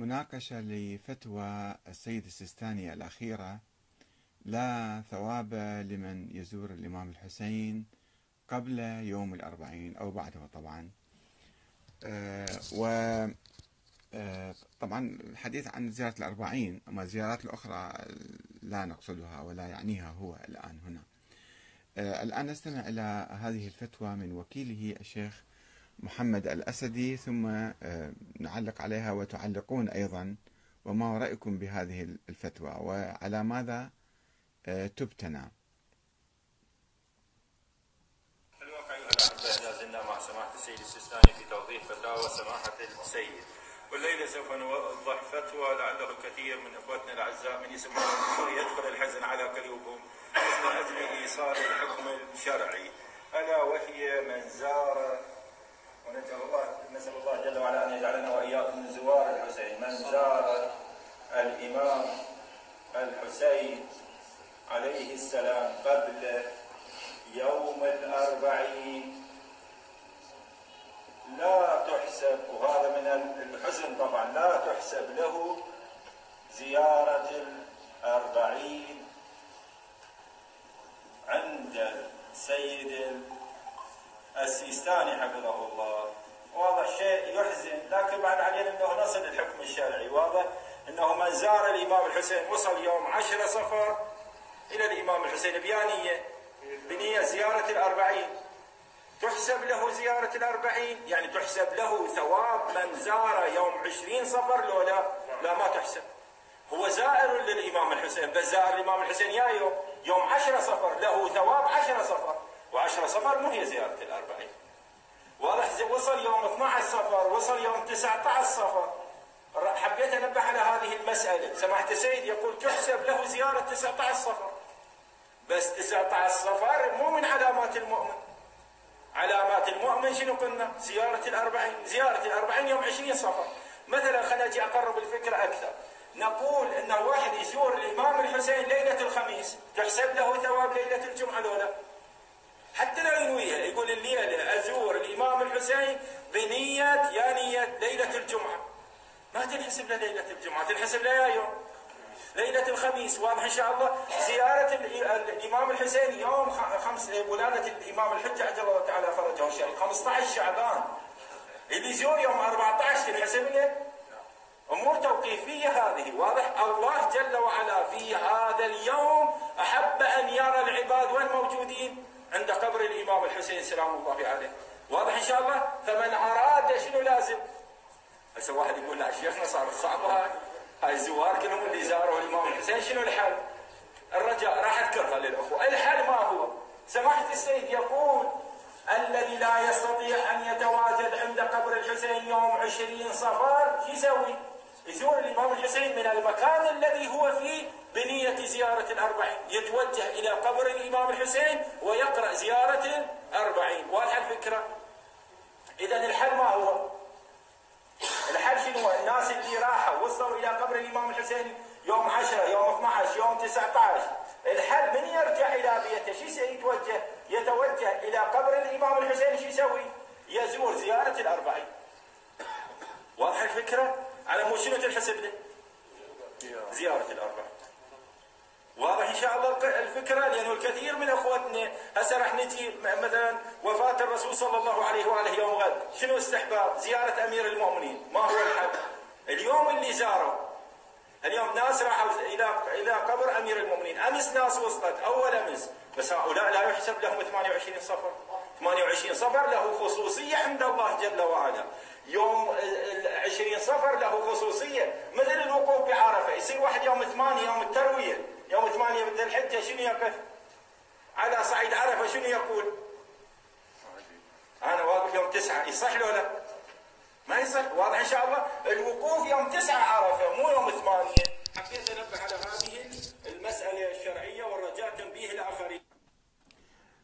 مناقشة لفتوى السيد السيستاني الأخيرة لا ثواب لمن يزور الإمام الحسين قبل يوم الأربعين أو بعده طبعا. آه، و آه، طبعا الحديث عن زيارة الأربعين أما الزيارات الأخرى لا نقصدها ولا يعنيها هو الآن هنا. آه، الآن نستمع إلى هذه الفتوى من وكيله الشيخ محمد الأسدي ثم آه، نعلق عليها وتعلقون أيضا. وما رأيكم بهذه الفتوى؟ وعلى ماذا آه، تبتنى؟ الواقع مع سماحة السيد السيستاني في فتاوى سماحة السيد. والليلة سوف نوضح فتوى لعله الكثير من إخوتنا الأعزاء من يسمعون يدخل الحزن على قلوبهم. من أجل إيصال الحكم الشرعي. ألا وهي من زار ونسأل الله جل وعلا أن يجعلنا وإياكم من زوار الحسين من زار الإمام الحسين عليه السلام قبل يوم الأربعين. لا تحسب وهذا من الحزن طبعا لا تحسب له زيارة الأربعين عند السيد السيستاني حفظه الله. لكن بعد علينا أنه نصل الحكم الشرعي واضح أنه من زار الإمام الحسين وصل يوم عشرة صفر إلى الإمام الحسين بيانية بنية زيارة الأربعين. تحسب له زيارة الأربعين؟ يعني تحسب له ثواب من زار يوم عشرين صفر لو لا لا ما تحسب. هو زائر للإمام الحسين بس زائر الإمام الحسين يا يوم يوم عشرة صفر له ثواب عشرة صفر. وعشرة صفر مو هي زيارة الأربعين. وصل يوم 12 صفر وصل يوم 19 صفر حبيت انبه على هذه المسألة. سماحه السيد يقول تحسب له زيارة 19 صفر. بس 19 صفر مو من علامات المؤمن. علامات المؤمن شنو قلنا؟ زيارة الأربعين. زيارة الأربعين يوم 20 صفر. مثلا خلينا أجي أقرب الفكرة أكثر. نقول أن واحد يزور الإمام الحسين ليلة الخميس تحسب له ثواب ليلة الجمعة لولا حتى لا ينويها يقول الليلة أزور الإمام الحسين بنية يا نية ليلة الجمعة. ما تنحسب ليلة الجمعة تنحسب له يا يوم. ليلة الخميس واضح إن شاء الله. زيارة الإمام الحسين يوم خمس ولادة الإمام الحجة عجل الله تعالى فرجه الشريف 15 شعبان. اللي يزور يوم 14 تنحسب له؟ أمور توقيفية هذه. واضح؟ الله جل وعلا في هذا اليوم أحب أن يرى العباد وين موجودين. عند قبر الإمام الحسين سلام الله عليه. واضح إن شاء الله؟ فمن أراد شنو لازم؟ هسه واحد يقول لا شيخنا صارت صعبة هاي هاي الزوار كلهم اللي زاروا الإمام الحسين. شنو الحل؟ الرجاء راح أذكرها للأخوة، الحل ما هو؟ سماحة السيد يقول الذي لا يستطيع أن يتواجد عند قبر الحسين يوم عشرين شو يسوي؟ يزور الإمام الحسين من المكان الذي هو فيه بنية زيارة الأربعين. يتوجه إلى قبر الإمام الحسين ويقرأ زيارة الأربعين واضحة الفكرة إذا الحل ما هو الحل شنو الناس اللي راحوا وصلوا إلى قبر الإمام الحسين يوم 10 يوم 12 يوم 19 الحل من يرجع إلى بيته شو يتوجه؟ يتوجه إلى قبر الإمام الحسين شو يسوي؟ يزور زيارة الأربعين. واضحه الفكرة؟ على مو شنو تنحسب له؟ زيارة الأربعين. واضح إن شاء الله الفكرة لأنه الكثير من اخوتنا هسه راح نجي مثلا وفاة الرسول صلى الله عليه وآله يوم غد، شنو استحباب؟ زيارة أمير المؤمنين، ما هو الحل؟ اليوم اللي زاروا اليوم ناس راحوا إلى إلى قبر أمير المؤمنين، أمس ناس وصلت أول أمس، بس هؤلاء لا يحسب لهم 28 صفر. 28 صفر له خصوصية عند الله جل وعلا. يوم 20 صفر له خصوصية مثل الوقوف بعرفة، يصير واحد يوم 8 يوم التروية، يوم 8 من الحجة شنو يقف؟ على صعيد عرفة شنو يقول؟ أنا واقف يوم 9 يصح لو لا؟ ما يصح واضح إن شاء الله الوقوف